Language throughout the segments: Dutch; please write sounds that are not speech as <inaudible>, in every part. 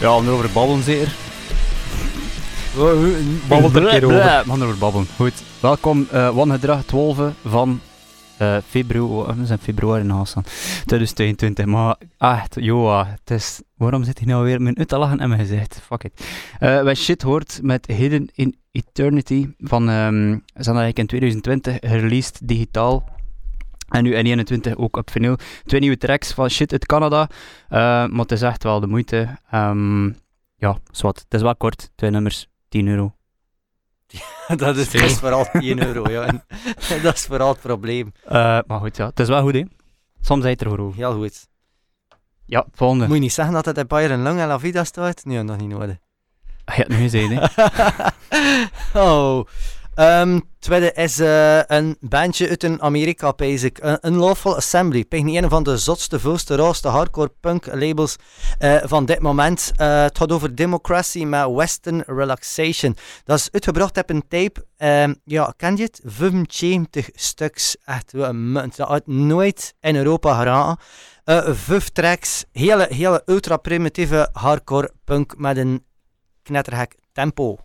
Ja, om erover babbelen zeker. Babbelt er een keer over. We gaan erover babbelen. Goed. Welkom, eh Wangedrag 12 van eh februari. We zijn februari staan. 2022. Maar echt, joa, het is... Waarom zit hij nou weer met uit te lachen in mijn gezicht? Fuck it. Eh wij shit hoort met Hidden in Eternity van... ze zijn eigenlijk in 2020 gereleased digitaal. En nu in 21 ook op vinyl. Twee nieuwe tracks van shit uit Canada. Eh, maar het is echt wel de moeite. Ehm, ja, zwart. Het is wel kort. Twee nummers, 10 euro. <laughs> dat is, dat is vooral 10 euro, ja. En <laughs> <laughs> dat is vooral het probleem. Eh, maar goed, ja. Het is wel goed, hè. Soms zijn het er voor Heel goed. Ja, volgende. Moet je niet zeggen dat het in Bayern Lang en La Vida staat? Nee, nog niet nodig. Ah, Je hebt het nu gezegd, hè. oh. Ehm tweede is eh, een bandje uit een Amerika, ik. Een Unlawful Assembly. Niet een van de zotste, vulste, rauwste hardcore punk labels eh, van dit moment. Eh, het gaat over Democracy met Western Relaxation. Dat is uitgebracht op een tape. Ehm, ja, ken je het? 75 stuks. Echt, munt. Dat had nooit in Europa geraken. Eh, vijf tracks. Hele, hele ultra primitieve hardcore punk met een knettergek tempo.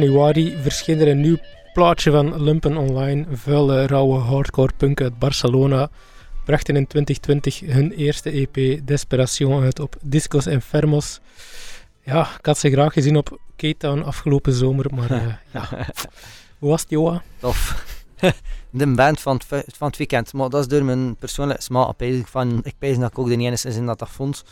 Januari verscheen er een nieuw plaatje van Lumpen Online. Vuile, rauwe hardcore punk uit Barcelona. Brachten in 2020 hun eerste EP Desperation uit op Discos Enfermos. Ja, ik had ze graag gezien op Cape Town afgelopen zomer, maar uh, ja. Hoe was het, Joa? Tof. de band van het, van het weekend. Maar dat is door mijn persoonlijke smaak. Ik, pees dat ik ook de enige in dat dat vond.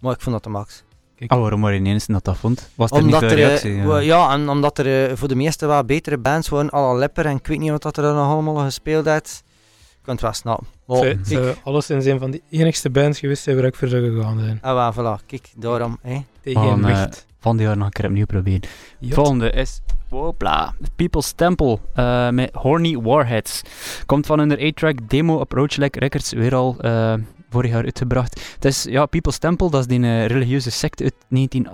Maar ik vond dat de max. Kijk. Oh, waarom maar in enige dat dat vond? Was er omdat niet er, reactie? ja. ja, en omdat er uh, voor de meeste wat betere bands waren. Alle Lepper en ik weet niet wat dat er dan nog allemaal gespeeld heeft. Ik kan het wel snappen. Ze, ze alles in zijn van de enigste bands geweest waar ik voor zou gegaan zijn. Ah, voilà. Kijk, daarom. Hè. Tegen oh, uh, van die jaar nog een keer opnieuw proberen. Jot. Volgende is Wopla. People's Temple uh, met Horny Warheads. Komt van hun 8-track demo op Roachlek Records, weer al uh, vorig jaar uitgebracht. Het is, ja, People's Temple, dat is die uh, religieuze secte uit 19...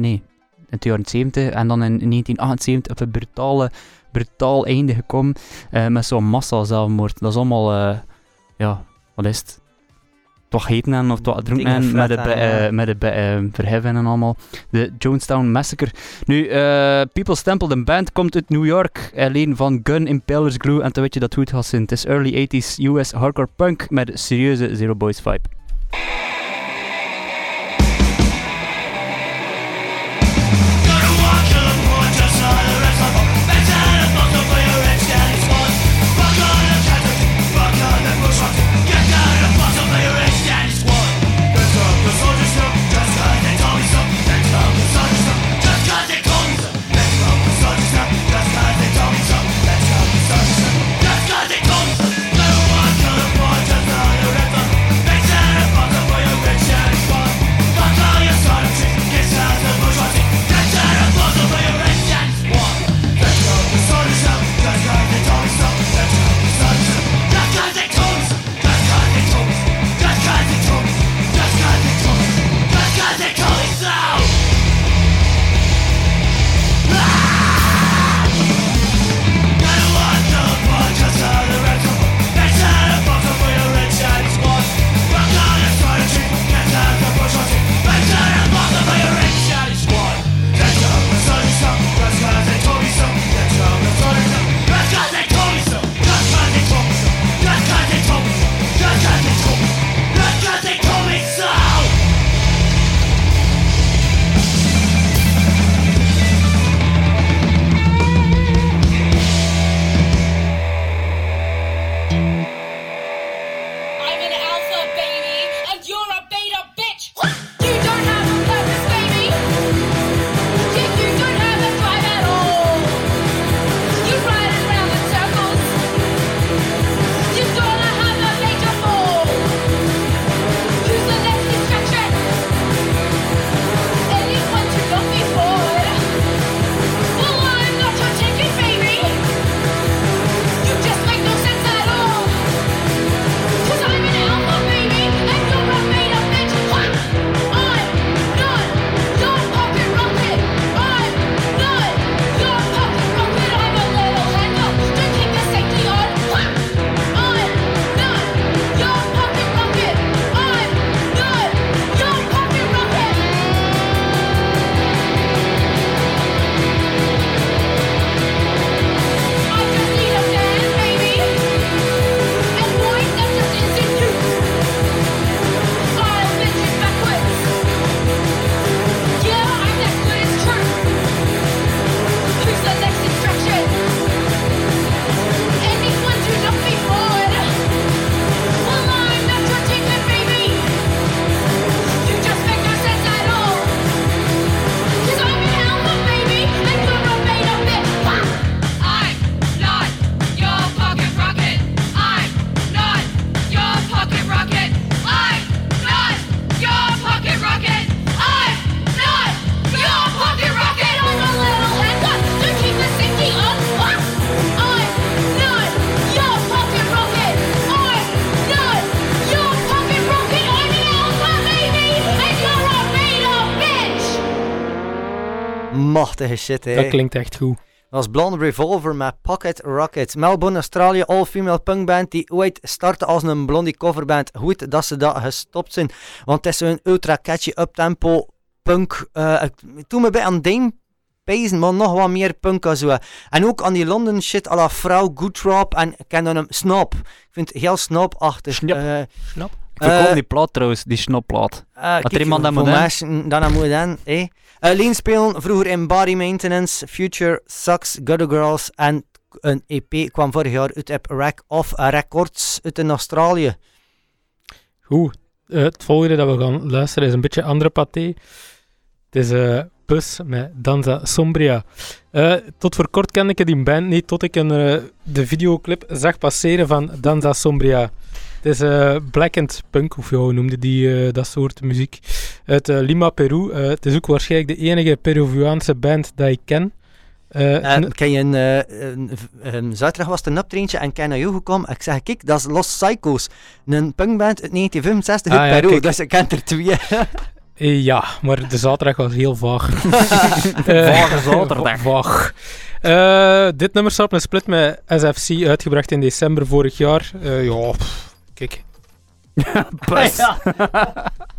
nee, in de jaren 70 en dan in 1978 op een brutale, brutaal einde gekomen met zo'n massa zelfmoord. Dat is allemaal, ja, wat is het? Toch heten en of toch dronken en met het, uh, met het uh, verheffen en allemaal. De Jonestown Massacre. Nu, uh, People's Temple, de band, komt uit New York. Alleen van Gun, Impellers, Glue en toen weet je dat goed gaat zijn. Het is early 80s US hardcore punk met serieuze Zero Boys vibe. Machtige shit, hè. Dat klinkt echt goed. Dat was Blonde Revolver met Pocket Rocket. Melbourne, Australië, all-female punkband die ooit startte als een blondie coverband. Goed dat ze dat gestopt zijn, want het is een ultra catchy uptempo punk. Uh, ik doe me bij aan Dame pezen, maar nog wat meer punk en zo. En ook aan die London shit à la Vrouw Goodrop en ik ken dan hem Snap. Ik vind het heel snapachtig. Snap. Eh, Snap. Ik verkoop Eh, die plaat trouwens, die snopplaat. eh, er iemand dat voor moet dat dat moet doen, eh. Lean spelen vroeger in Body Maintenance, Future, Sucks, Gutter Girls en een EP kwam vorig jaar uit op Rack of Records uit in Australië. Goed, het volgende dat we gaan luisteren is een beetje andere paté. Het is eh Bus met Danza Sombria. Eh, tot voor kort kende ik die band niet, tot ik een, de videoclip zag passeren van Danza Sombria. Het is eh black and punk, of hoe noemde die eh, dat soort muziek, uit eh, Lima, Peru. Eh, het is ook waarschijnlijk de enige Peruviaanse band dat ik ken. En- ken je een, eh, een, een zaterdag was het een optreintje en ik ken naar jou gekomen. Ik zeg, kijk, dat is Los Psychos. Een punkband uit 1965 uit Ah, ja, Peru. kijk. Dus ik ken er twee. Ja, maar de zaterdag was heel vaag. <laughs> Vage zaterdag. Vaag. Eh, dit nummer staat op een split met SFC, uitgebracht in december vorig jaar. Eh, ja, pff, kijk. Bus. <laughs> <laughs>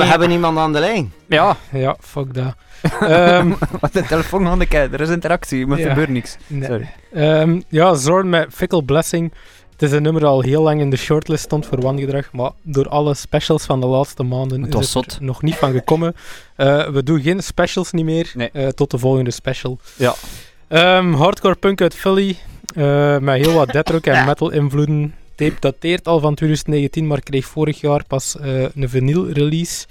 we hebben iemand aan de lijn. Ja, Ja, fuck dat. <laughs> Ehm, wat de telefoon aan de. Er is interactie, maar er Ja. gebeurt niks. nee. Sorry. Ehm, ja, Zorn met Fickle Blessing. Het is een nummer dat al heel lang in de shortlist stond voor wangedrag, maar door alle specials van de laatste maanden Het is het nog niet van gekomen. Eh, we doen geen specials niet meer, Nee. eh, tot de volgende special. Ja. Ehm, hardcore punk uit Philly, eh, met heel wat deathrock en metal invloeden. Tape dateert al van 2019, maar kreeg vorig jaar pas eh, een vinyl release.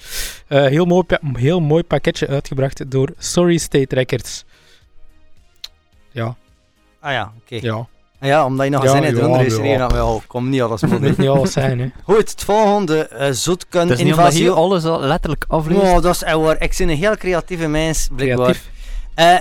Eh, heel, mooi, heel mooi pakketje uitgebracht door Sorry State Records. Ja, Ah ja, oké. ja. Ah ja, omdat je nog een Ja, zin ja, eronder is, ja. reden dat we al, kom niet alles <laughs> moet niet alles zijn, hè. Goed, het volgende, uh, Zoetken Het is niet invasie. alles al letterlijk afleest. Oh, dat is echt waar. Ik ben een heel creatieve mens, blijkbaar. Creatief. Eh,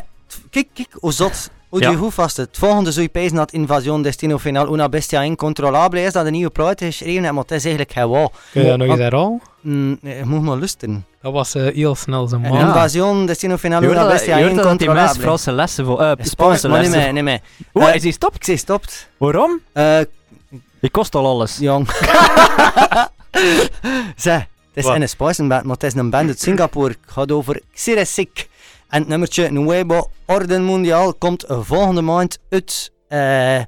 kijk, kijk, hoe zot. Hoe vast. Het volgende zou je pijzen dat Invasion Destino Final Una Bestia Incontrolabele is, dat een nieuwe plaat is geschreven, en maar het is eigenlijk wauw. Kun je dat nog eens herhalen? Mm, je moet maar lusten. Dat was eh, heel snel, En man. Ja. Invasion Destino Final Una Bestia je hoort. Franse lessen voor... eh Spaans, Spaanse lessen. meer, niet meer. Oeh, Eh, is hij stopt? Ik zei stopt. Waarom? Eh, Je kost al alles. jong. <laughs> Zeg, het is in een Spaanse-band, maar het is een band uit Singapore. Het gaat over Xiresik. En het nummertje Nuevo Orden Mundial komt volgende maand uit. eh,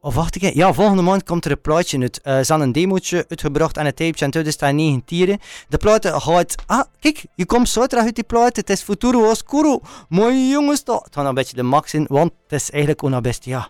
of wacht ik, ja, volgende maand komt er een plaatje uit. Eh, ze een demootje uitgebracht en een tapeje en toen staan negen tieren. De plaat gaat... Ah, kijk, je komt zo terug uit die plaat. Het is Futuro Oscuro. Mooi jongens, toch. Het gaat een beetje de max in, want het is eigenlijk Una Bestia.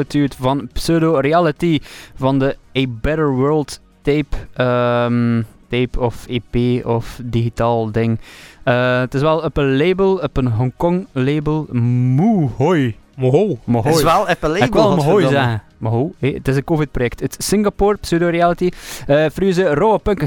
Solitude van Pseudo Reality van de A Better World tape. ehm, tape of EP of digitaal ding. Eh, het is wel op een label, op een Hongkong label. Mohoi. Moho. Het is wel op een Ik label. wil Mohoi godverdomme. zeggen. Moho, het is een COVID-project. Het is Singapore, pseudo-reality. eh Fruze, rauwe punk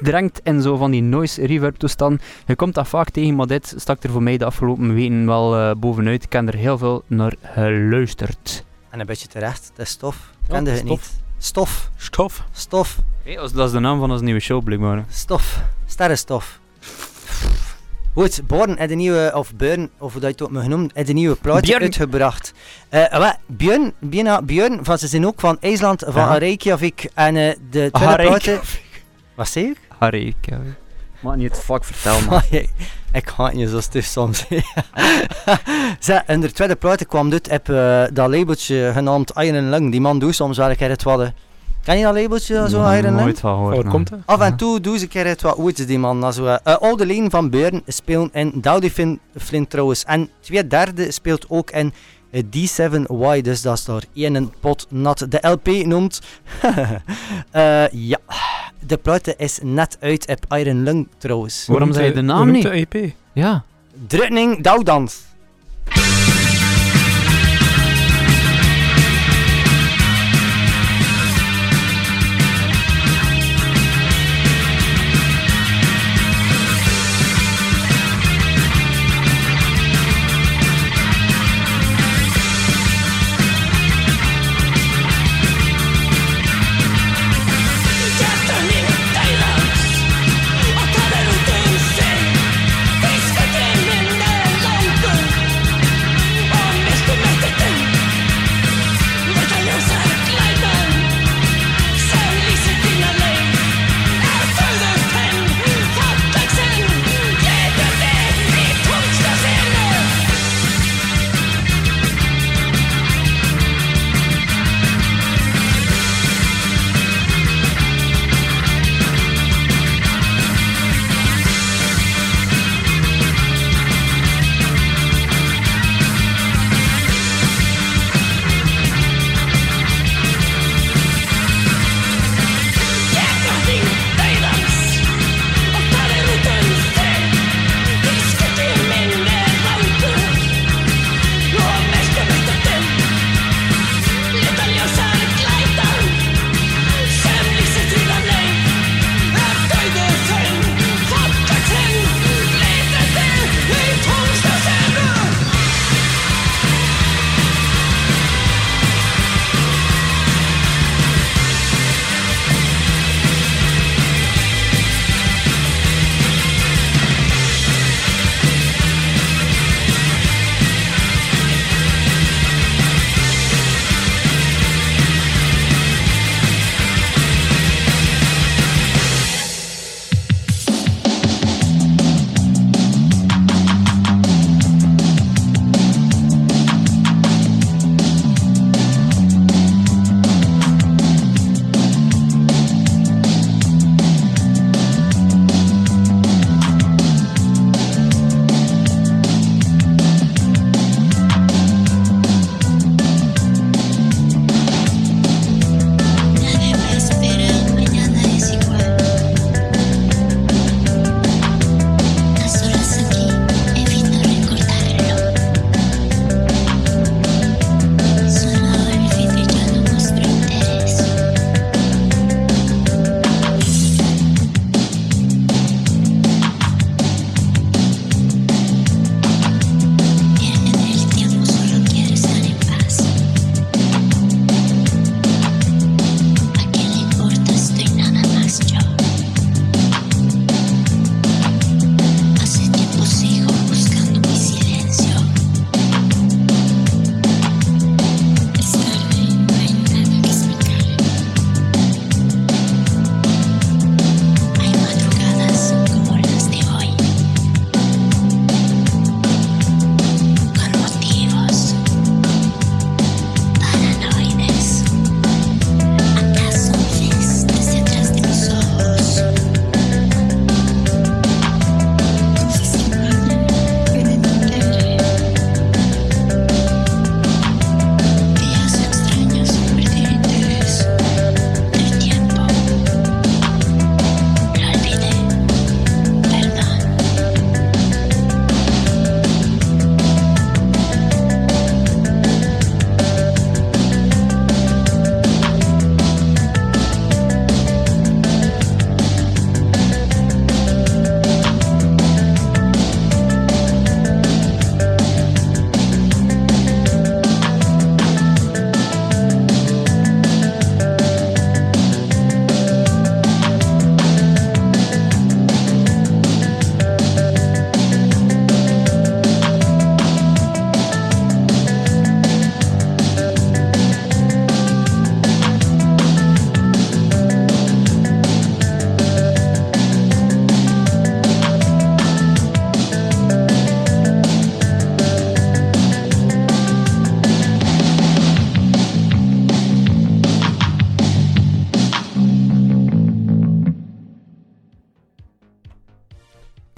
drenkt in zo van die noise reverb toestand. Je komt dat vaak tegen, maar dit stak er voor mij de afgelopen weken wel eh, bovenuit. Ik heb er heel veel naar geluisterd. En een beetje terecht, het is stof. Ja, Kende het stof. niet. Stof, Stof. stof, Hé, als- dat is de naam van onze nieuwe show, blijkbaar. stof. Sterrenstof. Goed, Born heeft een nieuwe, of Burn, of hoe dat je het ook mag noemen, heeft een nieuwe plaatje Björn. uitgebracht. Eh wat, Björn, Björn, Björn, van, ze zijn ook van IJsland, van Ja. Reykjavik, en eh, de tweede Harry. plaatje... Wat zeg ik? Harry, ik heb... Maar niet het vak vertellen, man. <laughs> Oh, ik ga het niet zo stif soms. <laughs> Zeg, en de tweede plaatje kwam dit op eh, dat labeltje genaamd Iron Lung. Die man doet soms wel een keer het wat. Ken je dat labeltje, zo Iron Lung? Nooit van gehoord, Waar man. komt het? Af en Ja. toe doen ze een keer het wat ooit is die man. Also, eh uh, Oude Leen van Beuren spelen in Dowdy Flint trouwens. En twee derde speelt ook in eh, D7Y, dus dat is daar één pot nat. De LP noemt... <laughs> Eh, ja, de platte is net uit op Iron Lung trouwens. Waarom zei je de naam niet? de EP? Ja. Drutning Douwdans.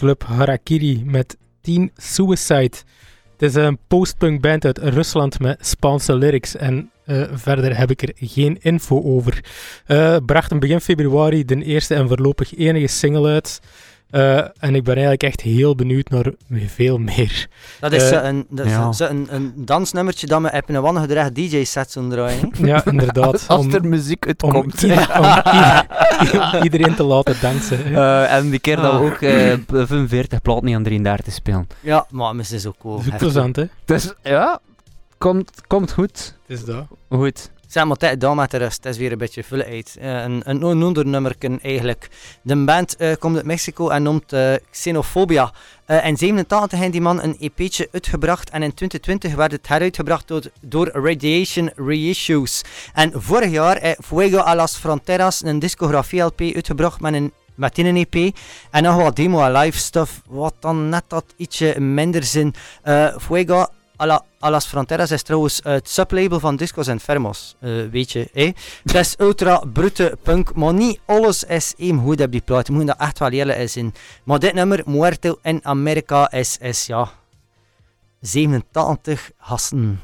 Club Harakiri met Teen Suicide. Het is een postpunk band uit Rusland met Spaanse lyrics en uh, verder heb ik er geen info over. Uh, bracht een begin februari de eerste en voorlopig enige single uit. Uh, en ik ben eigenlijk echt heel benieuwd naar veel meer. Dat is, uh, een, dat ja. is een, een, dansnummertje dat we op een DJ-set zullen draaien. ja, inderdaad. <laughs> Als, om, er muziek uitkomt. <laughs> Om, ieder, om <laughs> iedereen te laten dansen. Uh, en die keer dat we ook 45 platen niet aan 33 spelen. Ja, maar het is ook cool. Dat is plezant, hè? Dus ja, komt, komt goed. Het is dat. Goed. Zeg maar, tijd dan. Het is weer een beetje full uit. Uh, een, een onondernummerken eigenlijk. De band uh, komt uit Mexico en noemt uh, Xenofobia. Uh, in 87 heeft die man een EP'tje uitgebracht en in 2020 werd het heruitgebracht door, door Radiation Reissues. En vorig jaar heeft Fuego a las Fronteras een discografie-LP uitgebracht met een met een EP en nog wat demo en live stuff, wat dan net dat ietsje minder zin. Fuego a, a las Fronteras is trouwens het sublabel van Discos Enfermos. Uh, weet je, hè? Het is ultra brute punk, maar niet alles is even goed op die plaat. Je moet dat echt wel eerlijk in. Maar dit nummer, Muerto in Amerika, is, is ja... 87 hassen.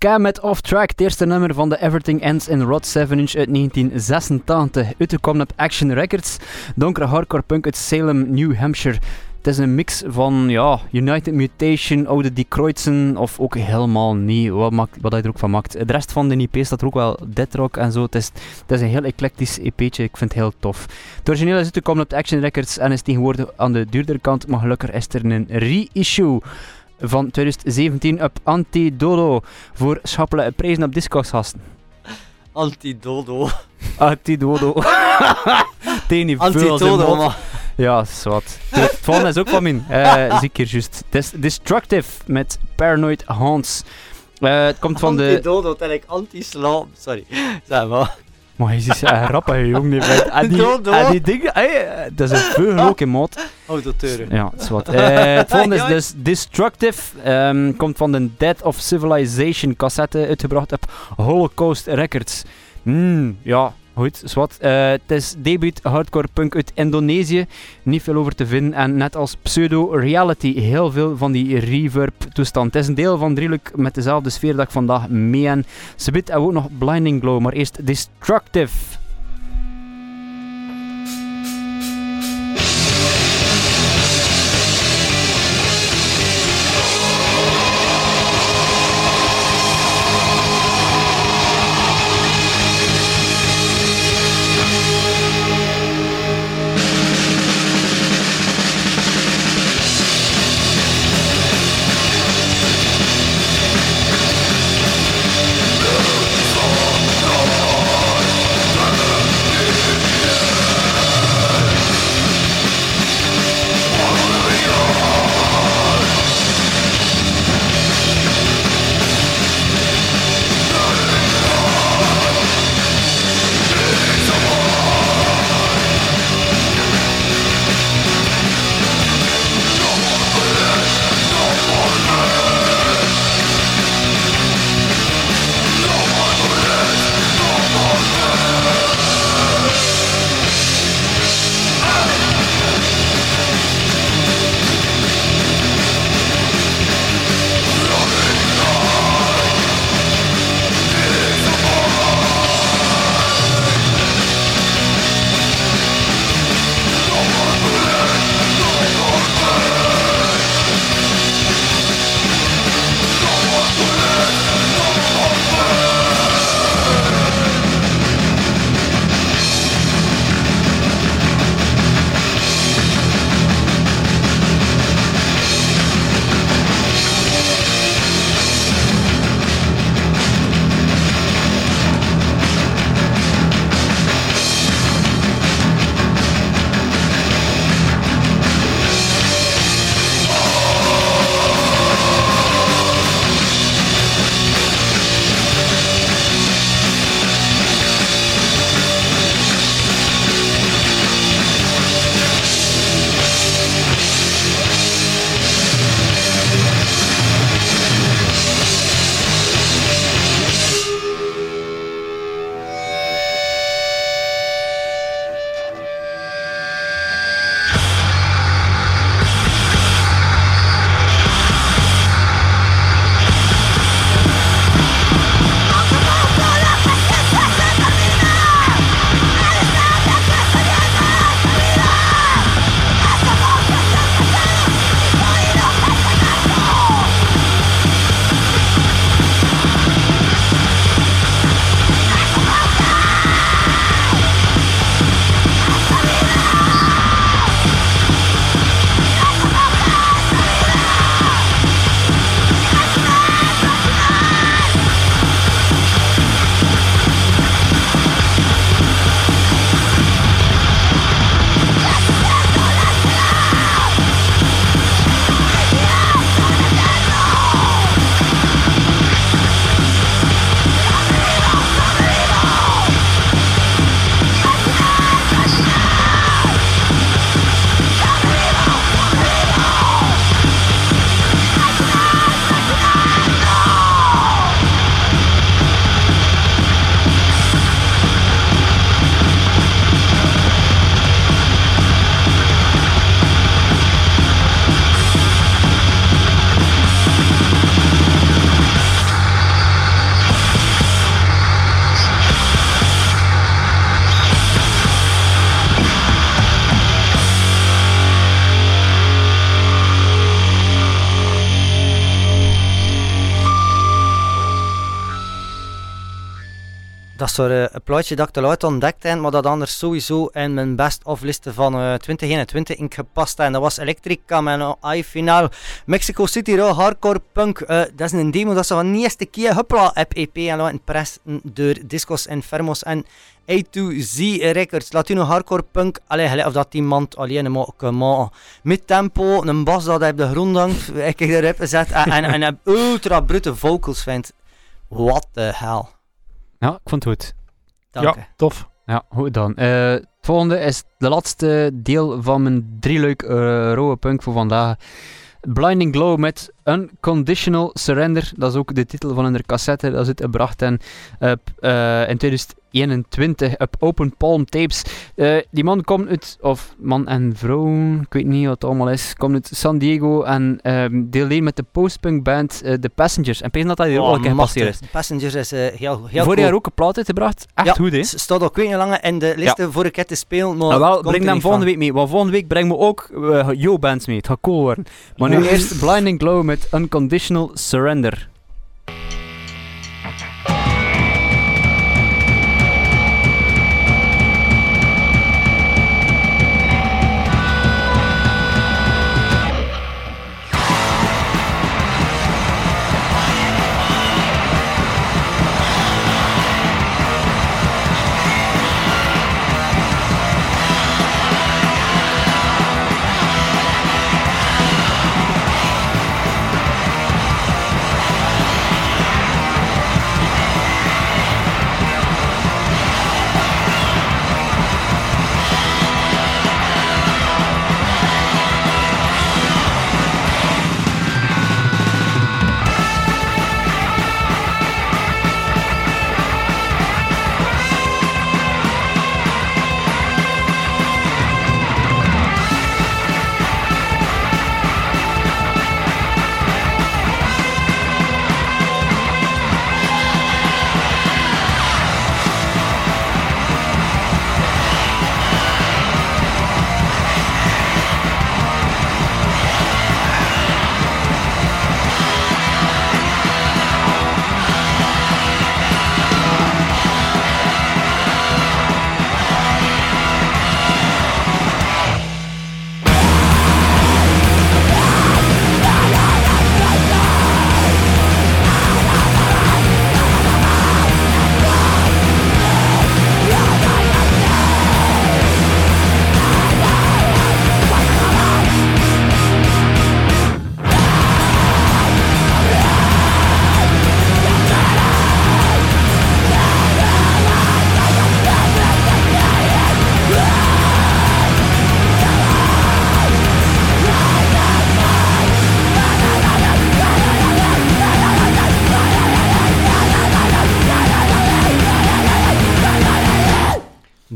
Ska met Off Track, het eerste nummer van de Everything Ends in Rod 7 inch uit 1986. Uitgekomen op Action Records, donkere hardcore punk uit Salem, New Hampshire. Het is een mix van ja, United Mutation, oude Detroitsen of ook helemaal niet, wat, maakt, wat hij er ook van maakt. De rest van de EP staat er ook wel dead rock en zo. Het is, het is een heel eclectisch EP'tje, ik vind het heel tof. Het origineel is uitgekomen op Action Records en is tegenwoordig aan de duurdere kant, maar gelukkig is er een reissue van 2017 op Antidodo voor schappelijke prijzen op Discogs gasten. Antidodo. Antidodo. <laughs> Een Antidodo, maar. Ja, zwart. Het volgende is ook van min. Eh zie ik hier juist. Destructive met Paranoid Hans. Eh, het komt van de... Antidodo, dat ik anti-slaap. Sorry. Zeg maar. Maar hij is een grappige jongen. die En <laughs> die, en die dingen... eh, dat is een veel ook in maat. Autoteuren. Ja, zwart. Eh het volgende is <laughs> dus Destructive. Ehm, komt van de Dead of Civilization cassette. Uitgebracht op Holocaust Records. Hmm, ja, goed, zwart. Eh, het is debuut hardcore punk uit Indonesië. Niet veel over te vinden. En net als Pseudo Reality, heel veel van die reverb toestand. Het is een deel van Drieluik met dezelfde sfeer dat ik vandaag mee en Ze biedt ook nog Blinding Glow, maar eerst Destructive. Zo eh, een plaatje dat ik te laat ontdekt heb, maar dat anders sowieso in mijn best-of listen van eh 2021 in gepast. En dat was Electrica met I-finaal. Mexico City Raw Hardcore Punk. Eh, dat is een demo dat ze van de eerste keer hupla op EP en laten pressen door Discos Infermos en A2Z Records. Latino Hardcore Punk. Allee, gelijk of dat iemand alleen maar kan maken. Met tempo, een bas dat op de grond hangt, <laughs> ik heb erop gezet en, en, en ultra brute vocals vindt. What the hell. Ja, ik vond het goed. Dank Ja, tof. Ja, goed dan. Eh, het volgende is de laatste deel van mijn drieluik uh, rauwe punk voor vandaag. Blinding Glow met Unconditional Surrender. Dat is ook de titel van hun cassette. Dat is uitgebracht en, uh, in 2021 op Open Palm Tapes. Uh, die man komt uit, of man en vrouw, ik weet niet wat het allemaal is, komt uit San Diego en um, deelt met de postpunk band uh, The Passengers. En pees dat dat hier Oh, ook een keer is. The Passengers is eh, heel, heel Vorig jaar ook een plaat uitgebracht. Echt Ja, goed, hè? Staat ook weet niet lang in de lijsten voor ik het te spelen. Maar Ah, wel, breng hem niet volgende van. week mee. Want volgende week brengen we ook Yo-bands mee. Het gaat cool worden. Maar nu eerst Blinding Glow met Unconditional Surrender.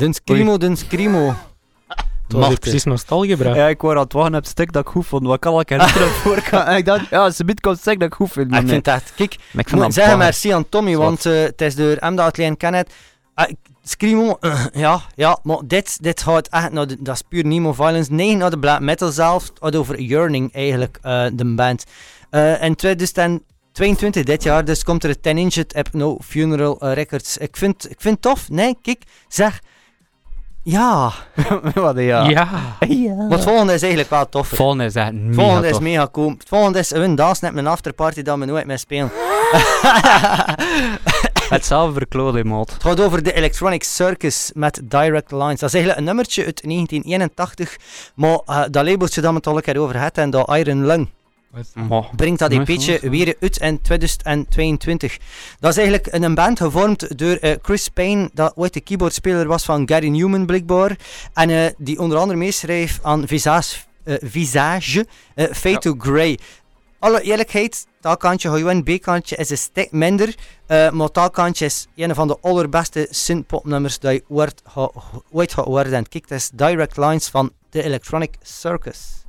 Den Scrimo, den Scrimo. Het was precies nostalgie, bro. Ja, ik wou aan het wachten op het stuk dat ik goed vond. Wat kan ik herinneren voor En <laughs> ik dacht, ja, ze biedt komt stuk dat ik goed vind. Ah, Maar ik nee. vind dat, kijk, Maar ik ik vind moet zeggen merci aan Tommy, want eh, het is door hem dat alleen kennen. Ah, ik- Scrimo, ja, ja, maar dit, dit gaat echt naar de, dat is puur Nemo Violence. Nee, naar de black metal zelf. Het gaat over Yearning eigenlijk, eh, de band. Eh in 2022, dit jaar, dus komt er een 10 inch op No Funeral eh, Records. Ik vind, ik vind het tof. Nee, kijk, zeg. Ja, <laughs> Wat, ja. Ja. ja. maar het volgende is eigenlijk wel tof. Volgende is echt mega volgende is tof. mega cool. Het volgende is een dans net mijn afterparty dat we nooit meer spelen. <laughs> Hetzelfde verkloot, maat. Het gaat over de Electronic Circus met Direct Lines. Dat is eigenlijk een nummertje uit 1981, maar eh, dat labeltje dat we het al een keer over had en dat Iron Lung brengt dat EP'tje weer uit in 2022. Dat is eigenlijk een band gevormd door eh, Chris Payne, dat ooit de keyboardspeler was van Gary Newman blijkbaar, en eh, die onder andere meeschreef aan Visage, Visage Fade to Grey. Alle eerlijkheid, dat kantje B-kantje is een stuk minder, eh, maar dat kantje is een van de allerbeste synthpopnummers je ooit ga- ooit gaat horen. En kijk, dat is Direct Lines van The Electronic Circus.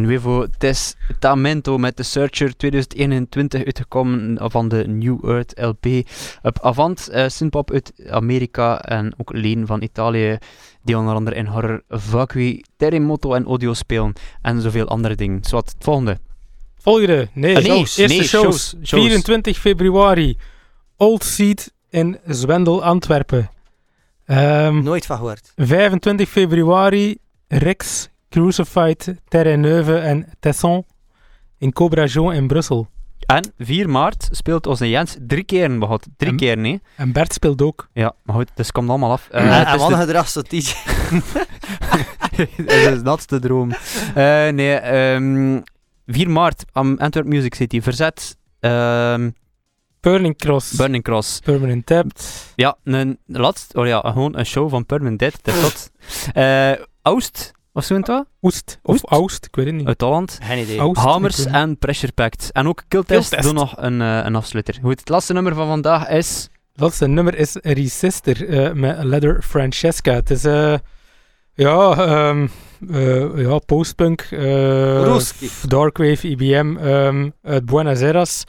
Nuevo Testamento met The Searcher 2021 uitgekomen van de New Earth LP. Op Avant, uh, synthpop uit Amerika en ook Leen van Italië, die onder andere in horror Vacui, Terremoto en Audio spelen en zoveel andere dingen. Zwat, het volgende. Volgende, nee, Ah, nee, eerste nee, shows. shows, shows. 24 februari, Old Seed in Zwendel, Antwerpen. Ehm, Nooit van gehoord. 25 februari, Rex, Crucified, Terre-Neuve en Tesson in Cobra Jean in Brussel. En 4 maart speelt onze Jens drie keer gehad. Drie En- keer, nee. En Bert speelt ook. Ja, maar goed, dus het komt allemaal af. Eh, en het en is wat de- DJ. dat <laughs> is dat is de droom. Eh, nee, ehm 4 maart am Antwerp Music City. Verzet. ehm, Burning Cross, Burning Cross. Permanent Tapped. Ja, een laatst, oh ja, gewoon een show van Permanent Dead. Dat is <laughs> dat. Eh, Oost, in het wat? Oest, of Oest? Oust, ik weet het niet. Uit Holland. Geen idee. Oost, Hamers het en Pressure Pact. En ook Killtest Killtest. doen nog een, eh, een afsluiter. Goed, het laatste nummer van vandaag is... Dat laatste nummer is Resister eh, met Leather Francesca. Het is eh, ja, ehm, eh, ja, postpunk, eh, darkwave, IBM ehm, uit Buenos Aires.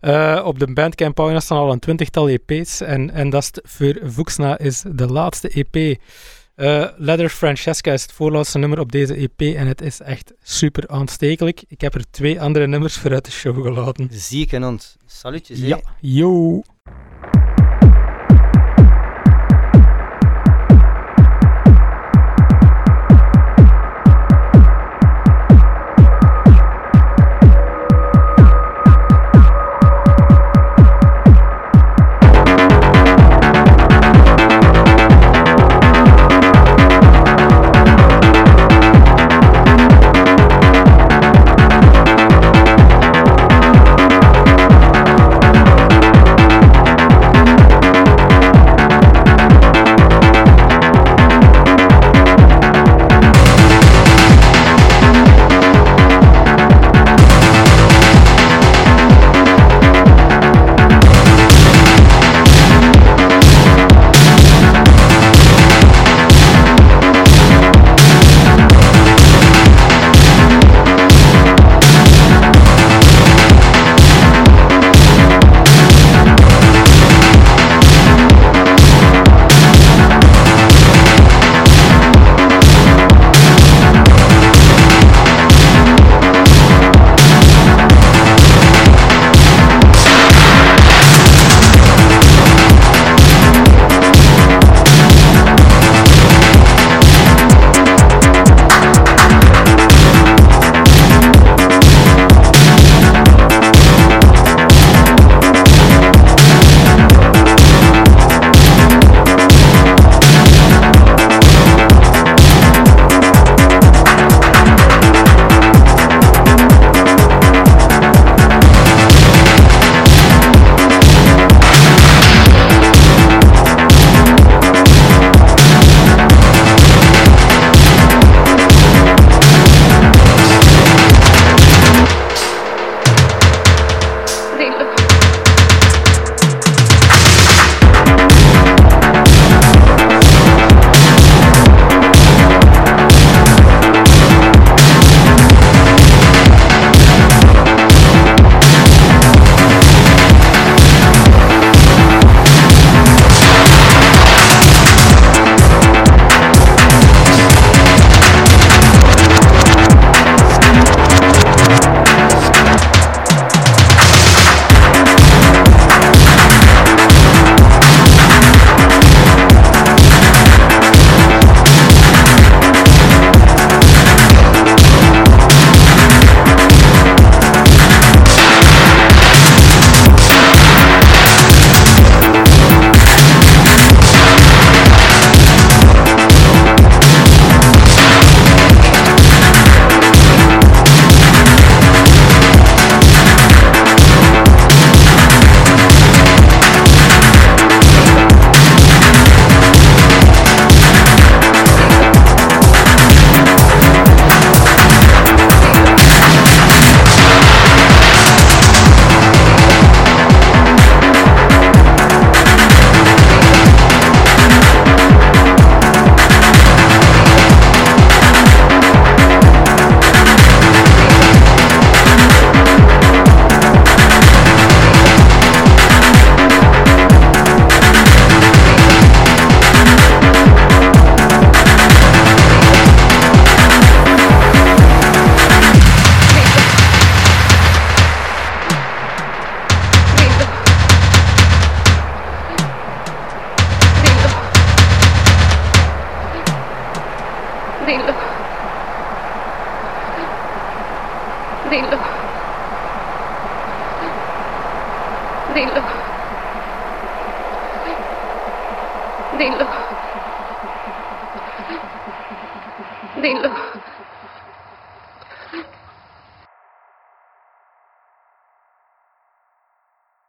Eh, op de Bandcamp pagina staan al een twintigtal EP's en, en dat is het voor Vuxna is de laatste EP. Eh Leather Francesca is het voorlaatste nummer op deze EP en het is echt super aanstekelijk. Ik heb er twee andere nummers voor uit de show gelaten. Ziek en ont. Salutjes. Ja, yo.